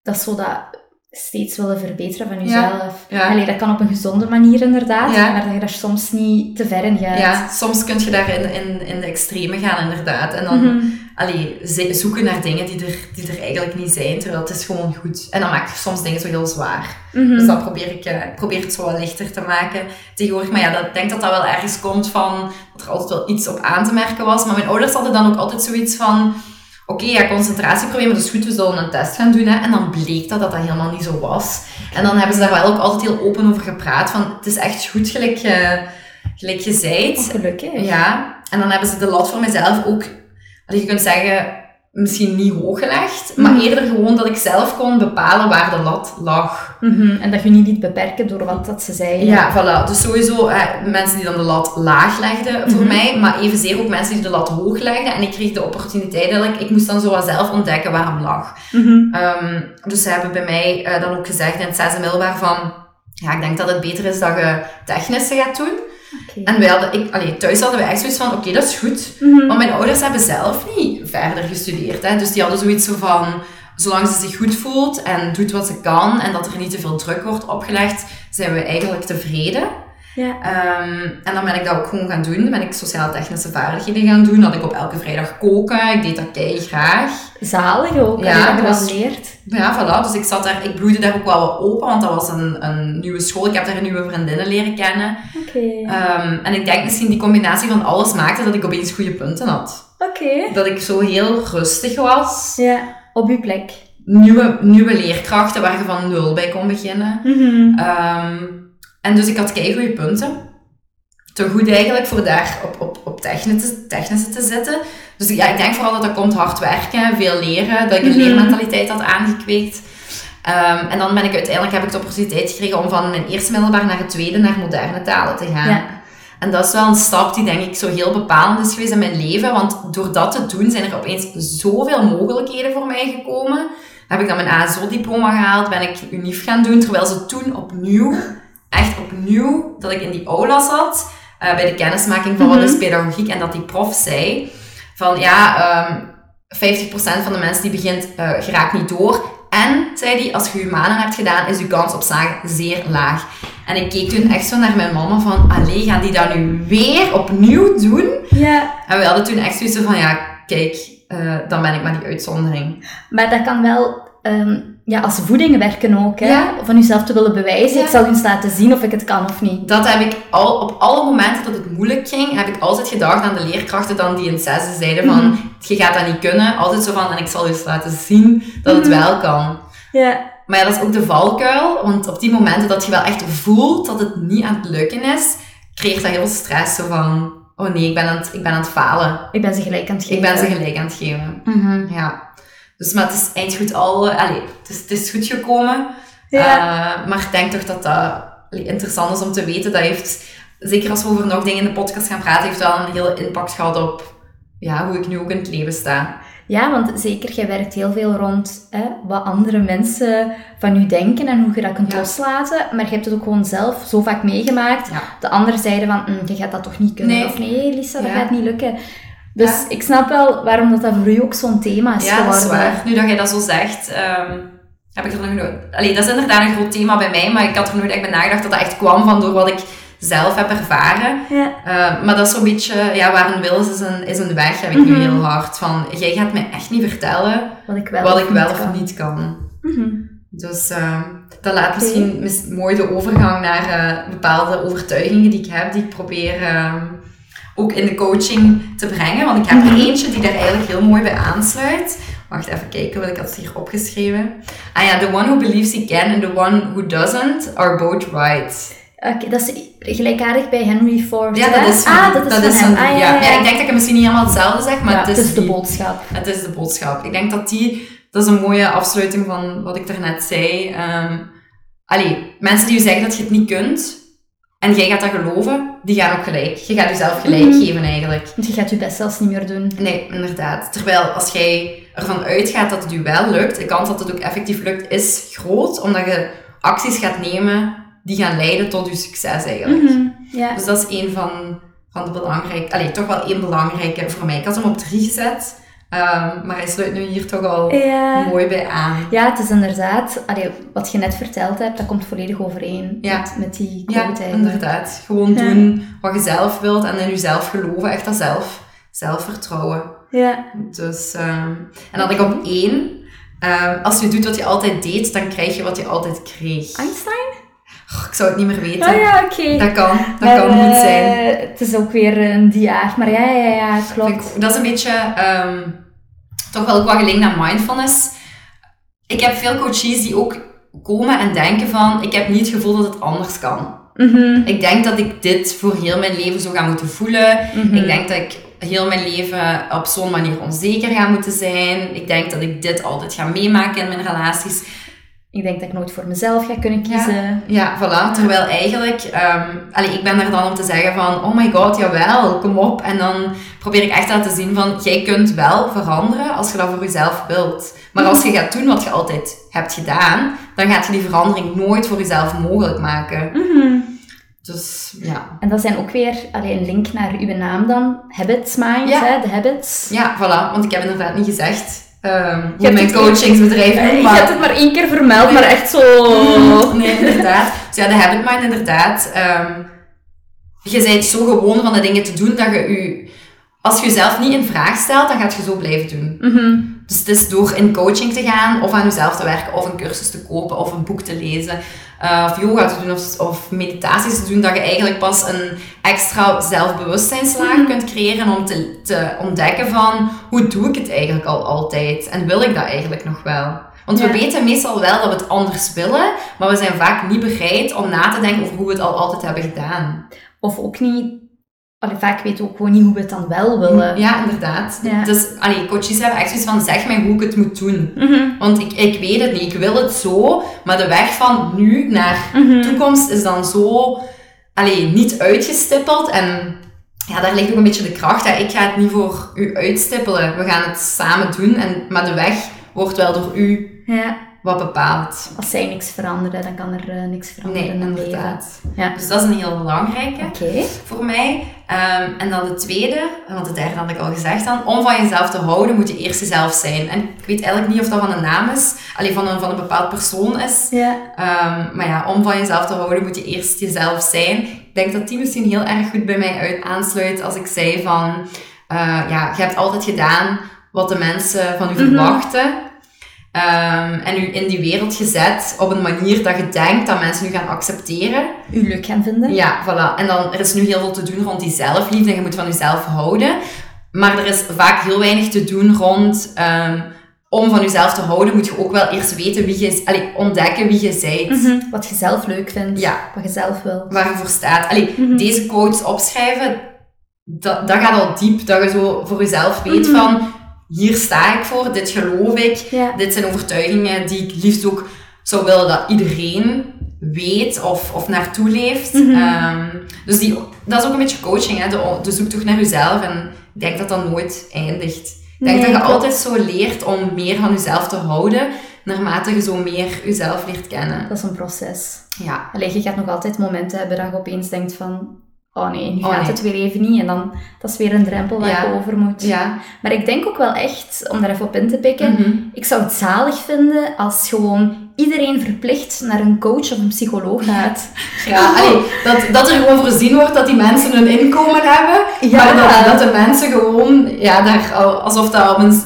Dat is zo dat steeds willen verbeteren van jezelf. Ja. Allee, dat kan op een gezonde manier inderdaad, Ja. maar dat je daar soms niet te ver in gaat. Ja, soms kun je daar in, in, in de extreme gaan, inderdaad. En dan allee, ze- zoeken naar dingen die er, die er eigenlijk niet zijn, terwijl het is gewoon goed. En dan maak je soms dingen zo heel zwaar. Mhm. Dus dat probeer ik, eh, ik probeer het zo wat lichter te maken tegenwoordig. Maar ja, dat, ik denk dat dat wel ergens komt van dat er altijd wel iets op aan te merken was. Maar mijn ouders hadden dan ook altijd zoiets van... Oké, ja, concentratieproblemen, dus goed, we zullen een test gaan doen. Hè. En dan bleek dat dat, dat helemaal niet zo was. En dan hebben ze daar wel ook altijd heel open over gepraat. Van, het is echt goed gelijk, eh, gelijk je zei. Oh, gelukkig. Ja, en dan hebben ze de lat voor mezelf ook, je kunt zeggen, misschien niet hoog gelegd, maar Mhm. eerder gewoon dat ik zelf kon bepalen waar de lat lag. Mhm. En dat je niet liet beperken door wat dat ze zeiden. Ja, voilà. Dus sowieso eh, mensen die dan de lat laag legden voor Mhm. mij, maar evenzeer ook mensen die de lat hoog legden. En ik kreeg de opportuniteit eigenlijk, ik moest dan zo wat zelf ontdekken waar hem lag. Ehm, dus ze hebben bij mij eh, dan ook gezegd in het zesde middelbaar van... ja, ik denk dat het beter is dat je technische gaat doen. En wij hadden, ik, allee, thuis hadden wij echt zoiets van, oké, dat is goed. Mhm. Want mijn ouders hebben zelf niet verder gestudeerd. Hè. Dus die hadden zoiets zo van, zolang ze zich goed voelt en doet wat ze kan en dat er niet te veel druk wordt opgelegd, zijn we eigenlijk tevreden. Ja. Ehm, en dan ben ik dat ook gewoon gaan doen. Dan ben ik sociaal-technische vaardigheden gaan doen. Dat ik op elke vrijdag koken. Ik deed dat kei graag. Zalig ook, Ja, dat je was- leert. Ja, voilà. Dus ik zat daar, ik bloeide daar ook wel wat open, want dat was een, een nieuwe school. Ik heb daar nieuwe vriendinnen leren kennen. Oké. Ehm, en ik denk misschien die combinatie van alles maakte dat ik opeens goede punten had. Oké. Dat ik zo heel rustig was. Ja, op uw plek. Nieuwe, nieuwe leerkrachten waar je van nul bij kon beginnen. Ehm, en dus ik had kei goede punten. Te goed eigenlijk voor daar op, op, op technische, technische te zitten. Dus ja, ik denk vooral dat dat komt hard werken, veel leren, dat ik een Mhm. leermentaliteit had aangekweekt. Ehm, en dan ben ik uiteindelijk heb ik de opportuniteit gekregen om van mijn eerste middelbaar naar het tweede naar moderne talen te gaan. Ja. En dat is wel een stap die denk ik zo heel bepalend is geweest in mijn leven. Want door dat te doen zijn er opeens zoveel mogelijkheden voor mij gekomen. Heb ik dan mijn ASO-diploma gehaald, ben ik UNIF gaan doen. Terwijl ze toen opnieuw, echt opnieuw, dat ik in die aula zat. eh, bij de kennismaking van wat Mhm. is pedagogiek. En dat die prof zei van ja, ehm 50% van de mensen die begint eh, geraakt niet door. En, zei hij, als je humanen hebt gedaan, is je kans op slagen zeer laag. En ik keek toen echt zo naar mijn mama van, allee, gaan die dat nu weer opnieuw doen? Ja, En we hadden toen echt zoiets van, ja, kijk, eh, dan ben ik maar die uitzondering. maar dat kan wel ehm, ja, als voeding werken ook, hè? Ja. Van jezelf te willen bewijzen. Ja. Ik zal u eens laten zien of ik het kan of niet. Dat heb ik al, op alle momenten dat het moeilijk ging, heb ik altijd gedacht aan de leerkrachten dan die in het zesde zeiden van, Mhm. je gaat dat niet kunnen. Altijd zo van, en ik zal je eens laten zien dat het Mhm. wel kan. Ja, Maar ja, dat is ook de valkuil, want op die momenten dat je wel echt voelt dat het niet aan het lukken is, creëert dat heel stress. Zo van, oh nee, ik ben aan het, ik ben aan het falen. ik ben ze gelijk aan het geven. Ik ben ze gelijk aan het geven. Mhm. Ja. Dus, maar het is eind goed al, allee, het is, het is goed gekomen. Ja. Eh, maar ik denk toch dat dat interessant is om te weten. Dat heeft, zeker als we over nog dingen in de podcast gaan praten, heeft wel een hele impact gehad op ja, hoe ik nu ook in het leven sta. Ja, want zeker, jij werkt heel veel rond hè, wat andere mensen van u denken en hoe je dat kunt Ja. loslaten. Maar je hebt het ook gewoon zelf zo vaak meegemaakt. Ja. De anderen zeiden van, "Mm, je gaat dat toch niet kunnen? Nee. Of nee, Lisa, dat Ja. gaat niet lukken. Dus Ja. ik snap wel waarom dat, dat voor u ook zo'n thema is Ja, dat is geworden. waar. Nu dat jij dat zo zegt, ehm, heb ik er nog nooit... Allee, dat is inderdaad een groot thema bij mij, maar ik had er nooit echt bij nagedacht dat dat echt kwam van door wat ik zelf heb ervaren. Ja. Eh, maar dat is zo'n beetje, ja, waar een wil is, is een, is een weg, heb ik nu Mhm. heel hard. Van, jij gaat mij echt niet vertellen Wat ik wel wat of ik wel niet of kan. niet kan. Mhm. Dus eh, dat laat misschien mis- mooi de overgang naar eh, bepaalde overtuigingen die ik heb, die ik probeer ook in de coaching te brengen. Want ik heb er Mhm. eentje die daar eigenlijk heel mooi bij aansluit. Wacht even kijken, want ik had het hier opgeschreven. Ah ja, the one who believes he can and the one who doesn't are both right. Oké, dat is gelijkaardig bij Henry Ford. Ja, dat is van, ah, dat is van hem. Ah, ja. ja, ja, Ja, ik denk dat ik het misschien niet helemaal hetzelfde zeg, maar Ja, het is, de die- boodschap. Het is de boodschap. Ik denk dat die, dat is een mooie afsluiting van wat ik daarnet zei. Ehm allee, mensen die je zeggen dat je het niet kunt, en jij gaat dat geloven, die gaan ook gelijk. Je gaat jezelf gelijk Mhm. geven eigenlijk. Want je gaat je best zelfs niet meer doen. Nee, inderdaad. Terwijl als jij ervan uitgaat dat het je wel lukt, de kans dat het ook effectief lukt is groot, omdat je acties gaat nemen die gaan leiden tot je succes eigenlijk. Ja. Dus dat is een van, van de belangrijke, allee, toch wel één belangrijke voor mij. Ik had hem op drie gezet, ehm, maar hij sluit nu hier toch al Ja. mooi bij aan. Ja, het is inderdaad, allee, wat je net verteld hebt, dat komt volledig overeen Ja. met, met die Ja, quote eigenlijk. inderdaad. Gewoon Ja. doen wat je zelf wilt en in jezelf geloven. Echt dat zelf, zelfvertrouwen. Ja. Dus, ehm, en dan had ik op één. ehm, als je doet wat je altijd deed, dan krijg je wat je altijd kreeg. Einstein? Oh, ik zou het niet meer weten. Ah ja, oké. Dat kan, dat Maar, kan goed eh, zijn. Het is ook weer een diaar, maar ja, ja, ja, klopt. Dat is een beetje, toch wel wat gelinkt aan mindfulness. Ik heb veel coaches die ook komen en denken van, ik heb niet het gevoel dat het anders kan. Mhm, Ik denk dat ik dit voor heel mijn leven zo ga moeten voelen. mhm. Ik denk dat ik heel mijn leven op zo'n manier onzeker ga moeten zijn. Ik denk dat ik dit altijd ga meemaken in mijn relaties. Ik denk dat ik nooit voor mezelf ga kunnen kiezen. Ja, voilà. Terwijl eigenlijk, um, allee, ik ben er dan om te zeggen van, oh my god, jawel, kom op. En dan probeer ik echt aan te zien van, jij kunt wel veranderen als je dat voor jezelf wilt. Maar als je gaat doen wat je altijd hebt gedaan, dan gaat je die verandering nooit voor jezelf mogelijk maken. Mhm. Dus ja. En dat zijn ook weer alleen een link naar uw naam dan. Habits Mind, hè, de habits. Ja, voilà. Want ik heb inderdaad niet gezegd um, hoe mijn coachingsbedrijf noemt. Maar... Je hebt het maar één keer vermeld, maar echt zo... Nee, inderdaad. Dus ja, de Habit Mind inderdaad. Um, je bent zo gewoon van de dingen te doen dat je je... Als je jezelf niet in vraag stelt, dan gaat je zo blijven doen. Mm Dus het is door in coaching te gaan, of aan jezelf te werken, of een cursus te kopen, of een boek te lezen, uh, of yoga te doen, of, of, meditaties te doen, dat je eigenlijk pas een extra zelfbewustzijnslaag mm kunt creëren om te, te ontdekken van, hoe doe ik het eigenlijk al altijd? En wil ik dat eigenlijk nog wel? Want we weten meestal wel dat we het anders willen, maar we zijn vaak niet bereid om na te denken over hoe we het al altijd hebben gedaan. Of ook niet Allee, vaak weten we ook gewoon niet hoe we het dan wel willen. Ja, inderdaad. Dus allee, coaches hebben echt zoiets van, zeg mij hoe ik het moet doen. Mhm. Want ik, ik weet het niet, ik wil het zo, maar de weg van nu naar Mhm. toekomst is dan zo allee, niet uitgestippeld. En ja, daar ligt ook een beetje de kracht. Hè. Ik ga het niet voor u uitstippelen. We gaan het samen doen, en, maar de weg wordt wel door u Ja. Wat bepaald. Als zij niks veranderen, dan kan er eh, niks veranderen Nee, in leven. inderdaad. Ja. Dus dat is een heel belangrijke. Oké. voor mij. Ehm, en dan de tweede, want de derde had ik al gezegd dan, om van jezelf te houden moet je eerst jezelf zijn. En ik weet eigenlijk niet of dat van een naam is, alleen van een, van een bepaald persoon is. Ja. Ehm, maar ja, om van jezelf te houden moet je eerst jezelf zijn. Ik denk dat die misschien heel erg goed bij mij uit aansluit als ik zei van, eh, ja, je hebt altijd gedaan wat de mensen van u Mhm. verwachten. Ehm, en u in die wereld gezet op een manier dat je denkt dat mensen u gaan accepteren. U leuk gaan vinden. Ja, voilà. En dan, er is nu heel veel te doen rond die zelfliefde en je moet van jezelf houden. Maar er is vaak heel weinig te doen rond, ehm, om van jezelf te houden, moet je ook wel eerst weten wie je is, allee, ontdekken wie je bent. Mhm. Wat je zelf leuk vindt. Ja. Wat je zelf wil. Waar je voor staat. Allee, Mhm. deze quotes opschrijven, dat, dat gaat al diep, dat je zo voor jezelf weet Mhm. van, hier sta ik voor, dit geloof ik, Ja. dit zijn overtuigingen die ik liefst ook zou willen dat iedereen weet of, of naartoe leeft. Mhm. Ehm, dus die, dat is ook een beetje coaching, hè? De, de zoektocht naar jezelf. En ik denk dat dat nooit eindigt. Ik denk Nee, dat je klopt. altijd zo leert om meer van jezelf te houden, naarmate je zo meer jezelf leert kennen. Dat is een proces. Ja, Allee, je gaat nog altijd momenten hebben dat je opeens denkt van... Oh nee, nu Oh gaat nee. het weer even niet. En dan, dat is weer een drempel waar Ja. je over moet. ja. Maar ik denk ook wel echt, om daar even op in te pikken... Mhm. Ik zou het zalig vinden als gewoon iedereen verplicht naar een coach of een psycholoog gaat. Ja, allee, dat, dat er gewoon voorzien wordt dat die mensen een inkomen hebben, Ja. maar dat, dat de mensen gewoon, ja, daar, al- alsof dat op een,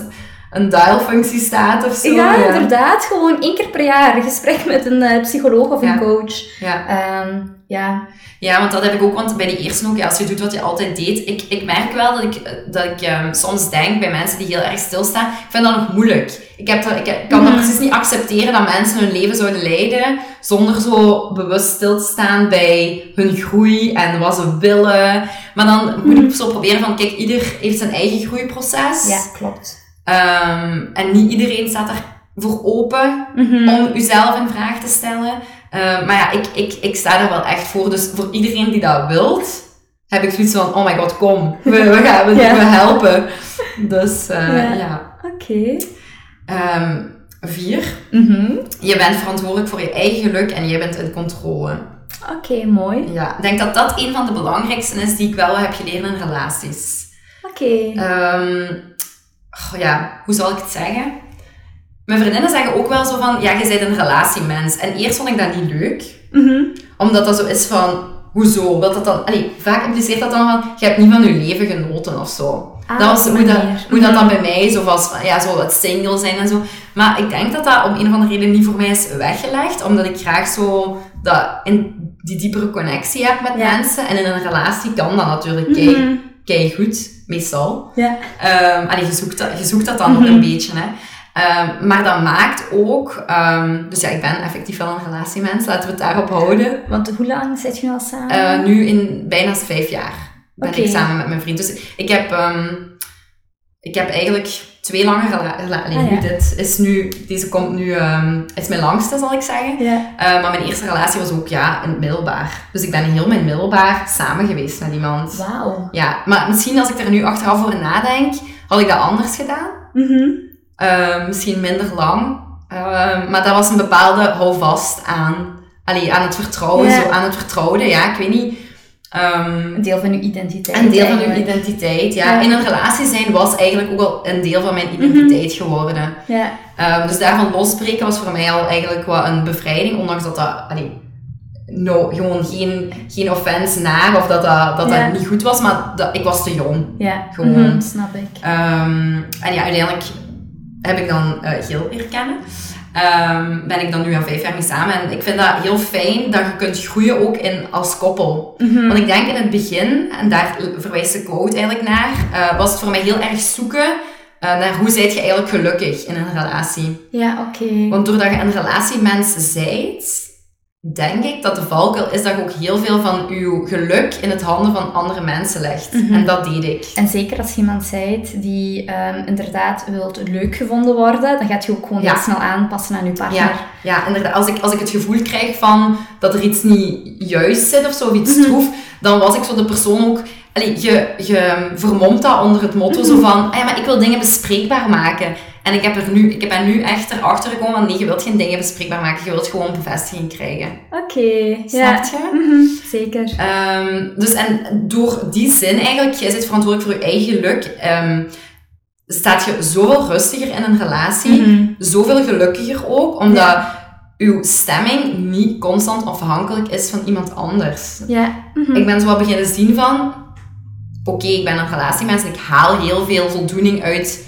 een dialfunctie staat of zo. Ja, inderdaad. Gewoon één keer per jaar een gesprek met een eh, psycholoog of Ja. een coach. Ja. Ehm, ja. Ja, want dat heb ik ook, want bij die eerste ook, ja, als je doet wat je altijd deed, ik, ik merk wel dat ik, dat ik ehm, soms denk bij mensen die heel erg stilstaan, ik vind dat nog moeilijk. Ik, heb dat, ik heb- kan dat Mhm. precies niet accepteren dat mensen hun leven zouden leiden zonder zo bewust stil te staan bij hun groei en wat ze willen. Maar dan moet ik zo proberen van, kijk, ieder heeft zijn eigen groeiproces. ja, klopt. Ehm, en niet iedereen staat er voor open Mhm. om uzelf in vraag te stellen. Eh, maar ja, ik, ik, ik sta er wel echt voor. Dus voor iedereen die dat wilt, heb ik zoiets van, oh my god, kom. We, we gaan we, Ja. we helpen. Dus eh, Ja. ja. Oké. Ehm, vier, Mhm. je bent verantwoordelijk voor je eigen geluk en je bent in controle. Oké, mooi. Ja, ik denk dat dat een van de belangrijkste is die ik wel heb geleerd in relaties. Oké. Ehm, goh, ja, hoe zal ik het zeggen? Mijn vriendinnen zeggen ook wel zo van, ja, je bent een relatiemens. En eerst vond ik dat niet leuk. Mhm. Omdat dat zo is van, hoezo? Wat dat dan, allee, vaak impliceert dat dan van, je hebt niet van je leven genoten of zo. Ah, dat was hoe dat, hoe dat dan bij mij zo was, van, ja, zo het single zijn en zo. Maar ik denk dat dat om een of andere reden niet voor mij is weggelegd, omdat ik graag zo dat in die diepere connectie heb met Ja. mensen. En in een relatie kan dat natuurlijk kei, Mhm. kei goed, meestal. Ja. Ehm allee, je, zoekt dat, je zoekt dat dan ook Mhm. een beetje, hè. Ehm, maar dat maakt ook... ehm, dus ja, ik ben effectief wel een relatiemens, laten we het daarop houden. Want hoe lang zit je nu al samen? Eh, nu in bijna vijf jaar ben ik samen met mijn vriend. Dus ik heb, ehm, ik heb eigenlijk twee lange relaties. Ah, ja. dit is nu, deze komt nu, is mijn langste, zal ik zeggen. Eh, maar mijn eerste relatie was ook ja, in het middelbaar. Dus ik ben heel mijn middelbaar samen geweest met iemand. Wauw. Ja, maar misschien als ik er nu achteraf over nadenk, had ik dat anders gedaan. Mhm. Eh, misschien minder lang. Eh, maar dat was een bepaalde houvast aan, allee, aan het vertrouwen, Ja. zo, aan het vertrouwde, ja, ik weet niet. Ehm, Een deel van uw identiteit. een deel van uw identiteit, ja. Ja. Mhm. In een relatie zijn was eigenlijk ook wel een deel van mijn identiteit geworden. Ja. Ehm, dus daarvan losbreken was voor mij al eigenlijk wel een bevrijding, ondanks dat dat, allee, no, gewoon geen, geen offense naar, of dat dat, dat, Ja. dat niet goed was, maar dat, ik was te jong. Ja. Gewoon. Mhm, snap ik. Ehm, en ja, uiteindelijk heb ik dan eh Gil leren kennen. Ehm, ben ik dan nu al vijf jaar mee samen. En ik vind dat heel fijn dat je kunt groeien ook in, als koppel. Mhm. Want ik denk in het begin, en daar verwijst de quote eigenlijk naar, eh, was het voor mij heel erg zoeken eh, naar hoe zijt je eigenlijk gelukkig in een relatie. Ja, oké. Want doordat je een relatiemens zijt, denk ik dat de valkuil is dat je ook heel veel van je geluk in het handen van andere mensen legt. Mhm. En dat deed ik. En zeker als je iemand bent die ehm, inderdaad wilt leuk gevonden worden, dan gaat je ook gewoon Ja. heel snel aanpassen aan je partner. Ja, ja inderdaad. Als ik, als ik het gevoel krijg van dat er iets niet juist zit of zo, of iets Mhm. stroef, dan was ik zo de persoon ook... Allee, je, je vermomt dat onder het motto Mhm. zo van, ah ja, maar ik wil dingen bespreekbaar maken. En ik, heb er nu, ik ben nu echt erachter gekomen van, nee, je wilt geen dingen bespreekbaar maken, je wilt gewoon bevestiging krijgen. Oké, Snap ja. je? Mhm, zeker. Ehm, dus en door die zin eigenlijk, jij zit verantwoordelijk voor je eigen geluk, ehm, staat je zoveel rustiger in een relatie, Mhm. zoveel gelukkiger ook, omdat uw stemming niet constant afhankelijk is van iemand anders. Ja. Mhm. Ik ben zo wat beginnen zien van, oké, ik ben een relatiemens en ik haal heel veel voldoening uit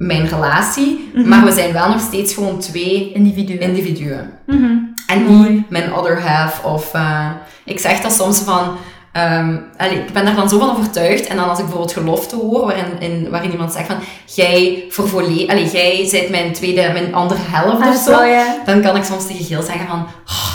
mijn relatie, Mhm. maar we zijn wel nog steeds gewoon twee Individuen. individuen. Mhm. En niet mijn other half. Of, eh, ik zeg dat soms van... ehm, allee, ik ben daar dan zo van overtuigd. En dan als ik bijvoorbeeld gelofte hoor, waarin, in, waarin iemand zegt van... Jij, voor allee, jij bent mijn tweede, mijn andere helft Ah, of zo. ja. Dan kan ik soms tegen Geel zeggen van... "Oh,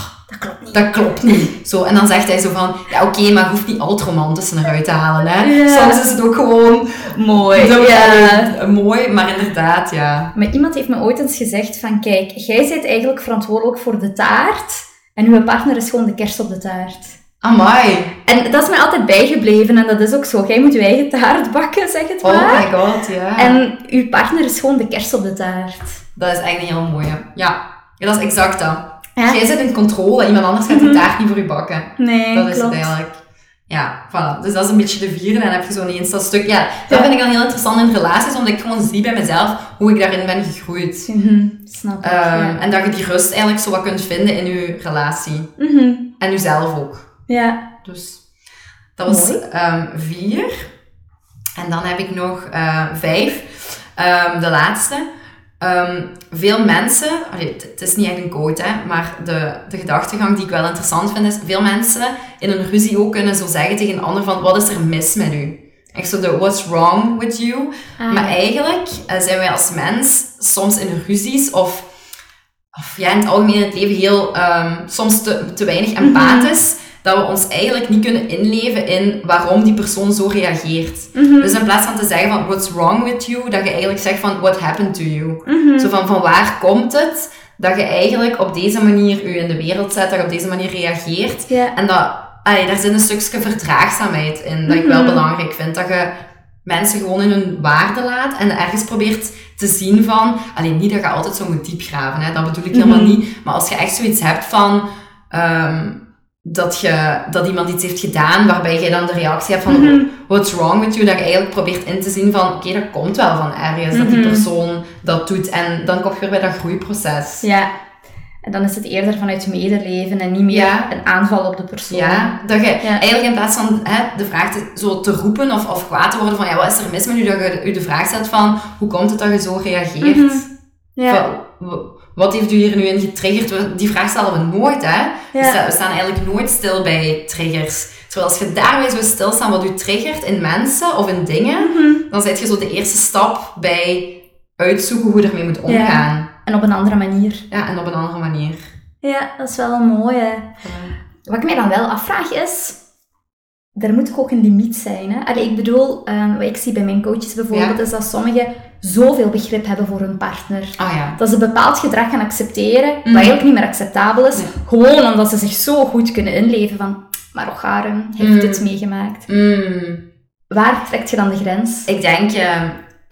klopt niet. dat klopt niet. Zo, en dan zegt hij zo van... Ja, oké, maar je hoeft niet al het romantische eruit te halen. Hè. Ja. Soms is het ook gewoon Mooi. Ja. mooi. Maar inderdaad, ja. Maar iemand heeft me ooit eens gezegd van, kijk, jij bent eigenlijk verantwoordelijk voor de taart en uw partner is gewoon de kerst op de taart. Amai. En dat is mij altijd bijgebleven en dat is ook zo. Jij moet je eigen taart bakken, zeg het Oh maar. my god, ja. En uw partner is gewoon de kerst op de taart. Dat is eigenlijk een heel mooie. Ja, ja dat is exact dat. Ja? Jij zit in controle, iemand anders gaat die taart niet voor je bakken. Nee, Dat is klopt. het eigenlijk. Ja, voilà. Dus dat is een beetje de vierde. En dan heb je zo ineens dat stuk. Ja, dat Ja. vind ik dan heel interessant in relaties, omdat ik gewoon zie bij mezelf hoe ik daarin ben gegroeid. Mhm, snap ik, Ehm, ja. En dat je die rust eigenlijk zo wat kunt vinden in je relatie. Mhm, En jezelf ook. ja. Dus dat was ehm, vier. En dan heb ik nog eh, vijf. Ehm, de laatste. Ehm, veel mensen, allee, het, is niet echt een quote, hè, maar de, de gedachtegang die ik wel interessant vind is, veel mensen in een ruzie ook kunnen zo zeggen tegen een ander van, wat is er mis met u? Echt zo de, what's wrong with you? Ah, Maar eigenlijk eh, zijn wij als mens soms in ruzies of, of ja, in het algemeen in het leven heel, ehm, soms te, te weinig Mhm. empathisch, dat we ons eigenlijk niet kunnen inleven in waarom die persoon zo reageert. Mhm, Dus in plaats van te zeggen van what's wrong with you, dat je eigenlijk zegt van what happened to you. mhm. Zo van van waar komt het dat je eigenlijk op deze manier je in de wereld zet, dat je op deze manier reageert. En dat, daar zit een stukje verdraagzaamheid in, dat ik wel Mhm. belangrijk vind. Dat je mensen gewoon in hun waarde laat en ergens probeert te zien van, alleen niet dat je altijd zo moet diep graven, hè, dat bedoel ik helemaal niet. Maar als je echt zoiets hebt van, ehm, dat, je, dat iemand iets heeft gedaan waarbij je dan de reactie hebt van, Mhm. what's wrong with you, dat je eigenlijk probeert in te zien van, oké, dat komt wel van ergens, dat die Mhm. persoon dat doet. En dan kom je weer bij dat groeiproces. Ja. En dan is het eerder vanuit medeleven en niet meer Ja. een aanval op de persoon. Ja, dat je Ja. eigenlijk in plaats van hè, de vraag te, zo te roepen of, of kwaad te worden van ja, wat is er mis met u, dat je u de vraag stelt van hoe komt het dat je zo reageert? Mhm. Ja. Van, wat heeft u hier nu in getriggerd? Die vraag stellen we nooit, hè? We, Ja. we staan eigenlijk nooit stil bij triggers. Terwijl als je daarbij zou stilstaan wat u triggert in mensen of in dingen, Mhm. dan zet je zo de eerste stap bij uitzoeken hoe je ermee moet omgaan. En op een andere manier. Ja, en op een andere manier. Ja, dat is wel een mooie. Wat ik mij dan wel afvraag is, er moet toch ook een limiet zijn. Hè? Allee, ik bedoel, ehm, wat ik zie bij mijn coaches bijvoorbeeld, Ja. is dat sommigen zoveel begrip hebben voor hun partner. Ah ja. Dat ze bepaald gedrag gaan accepteren, wat Mhm. eigenlijk niet meer acceptabel is. Nee. Gewoon omdat ze zich zo goed kunnen inleven van, maar Ocharem heeft Mm. dit meegemaakt. Mm. Waar trekt je dan de grens? Ik denk, eh,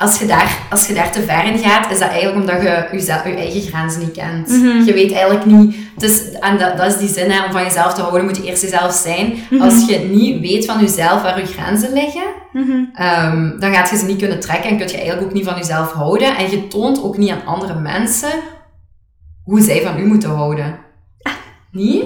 als, je daar, als je daar te ver in gaat, is dat eigenlijk omdat je jezelf, je eigen grenzen niet kent. Mhm. Je weet eigenlijk niet... Dus, en dat, dat is die zin, hè, om van jezelf te houden, moet je eerst jezelf zijn. Mhm. Als je niet weet van jezelf waar je grenzen liggen, Mhm. Ehm, dan gaat je ze niet kunnen trekken en kun je eigenlijk ook niet van jezelf houden. En je toont ook niet aan andere mensen hoe zij van u moeten houden. Niet?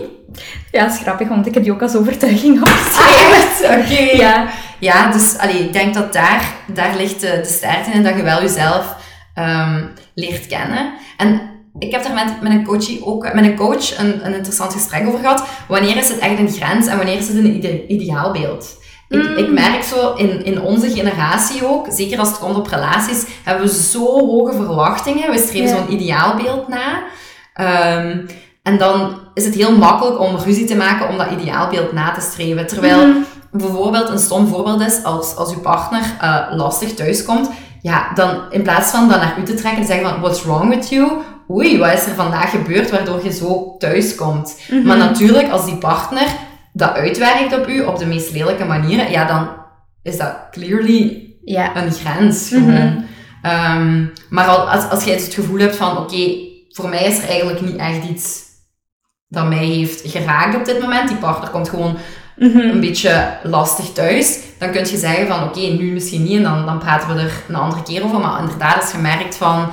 Ja, dat is grappig, want ik heb die ook als overtuiging opgeschreven. Ah, Oké. Ja. Ja, dus allee, ik denk dat daar, daar ligt de, de sterkte in, dat je wel jezelf ehm, leert kennen. En ik heb daar met, met een coachie ook, met een coach een, een interessant gesprek over gehad. Wanneer is het echt een grens en wanneer is het een ide- ideaalbeeld? Ik, Mm. ik merk zo in, in onze generatie ook, zeker als het komt op relaties, hebben we zo hoge verwachtingen. We streven Ja. zo'n ideaalbeeld na. Ehm, en dan is het heel makkelijk om ruzie te maken om dat ideaalbeeld na te streven. Terwijl Mhm. bijvoorbeeld een stom voorbeeld is, als, als uw partner eh, lastig thuiskomt, ja, dan in plaats van dan naar u te trekken en zeggen van, what's wrong with you? Oei, wat is er vandaag gebeurd waardoor je zo thuiskomt? Mhm. Maar natuurlijk, als die partner dat uitwerkt op u op de meest lelijke manieren, ja, dan is dat clearly een grens Mhm. Ehm, maar al, als, als jij het gevoel hebt van, oké, voor mij is er eigenlijk niet echt iets dat mij heeft geraakt op dit moment. Die partner komt gewoon Mhm. een beetje lastig thuis, dan kun je zeggen van oké, nu misschien niet en dan, dan praten we er een andere keer over. Maar inderdaad, als je merkt van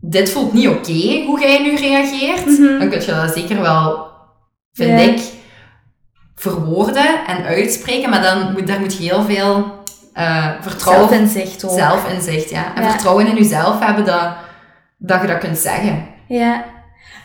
dit voelt niet oké hoe jij nu reageert, Mhm. dan kun je dat zeker wel, vind ik, verwoorden en uitspreken. Maar dan moet, daar moet je heel veel eh, vertrouwen, Zelfinzicht ook. zelfinzicht, ja. En Ja. vertrouwen in jezelf hebben dat, dat je dat kunt zeggen. Ja.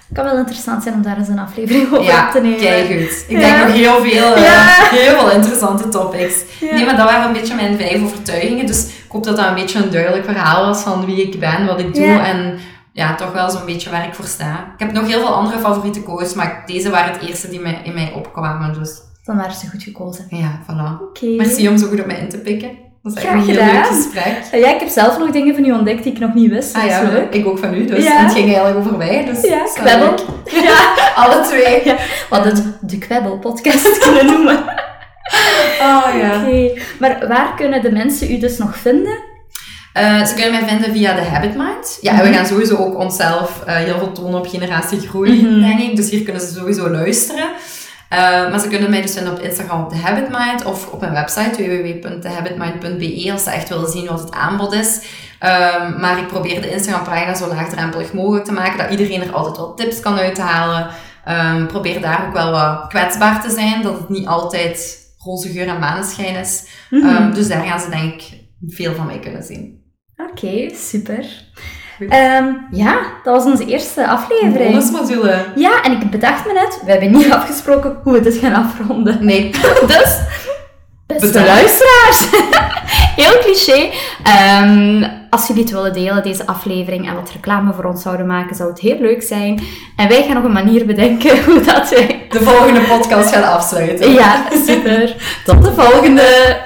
Het kan wel interessant zijn om daar eens een aflevering over Ja, op te nemen. kijk goed. Ik Ja. denk nog heel veel, eh, Ja. heel veel interessante topics. Ja. Nee, maar dat waren een beetje mijn vijf overtuigingen. Dus ik hoop dat dat een beetje een duidelijk verhaal was van wie ik ben, wat ik doe Ja. en ja, toch wel zo'n beetje waar ik voor sta. Ik heb nog heel veel andere favoriete quotes, maar deze waren het eerste die mij, in mij opkwamen. Dus Dan waren ze goed gekozen. ja, voilà. Oké. Merci om zo goed op mij in te pikken. Dat was echt een heel leuk gesprek. Ja, ik heb zelf nog dingen van u ontdekt die ik nog niet wist. Ah is ja, leuk. ik ook van u. Dus Ja. het ging eigenlijk over mij. Dus Ja, is kwebbel. Ja, alle twee. Ja, hadden het de Kwebbel-podcast kunnen noemen. Oh ja. Oké. Maar waar kunnen de mensen u dus nog vinden? Eh, ze kunnen mij vinden via de Habit Mind. Ja, en we Mhm. gaan sowieso ook onszelf eh, heel veel tonen op Generatie Groei, Mhm. denk ik. Dus hier kunnen ze sowieso luisteren. Eh, maar ze kunnen mij dus vinden op Instagram op de Habit Mind of op mijn website www.thehabitmind.be als ze echt willen zien wat het aanbod is. Ehm, maar ik probeer de Instagram-pagina zo laagdrempelig mogelijk te maken, dat iedereen er altijd wel tips kan uithalen. Ehm probeer daar ook wel wat kwetsbaar te zijn, dat het niet altijd roze geur en maneschijn is. Mhm. Ehm, dus daar gaan ze denk ik veel van mij kunnen zien. Oké, super. Ehm, ja, dat was onze eerste aflevering. Bonusmodule. Ja, en ik bedacht me net, we hebben niet afgesproken hoe we dit gaan afronden. Nee. Dus, beste Bedankt. luisteraars, heel cliché. Ehm, als jullie het willen delen, deze aflevering, en wat reclame voor ons zouden maken, zou het heel leuk zijn. En wij gaan nog een manier bedenken hoe dat wij... De volgende podcast gaan afsluiten. Ja, super. Tot de volgende!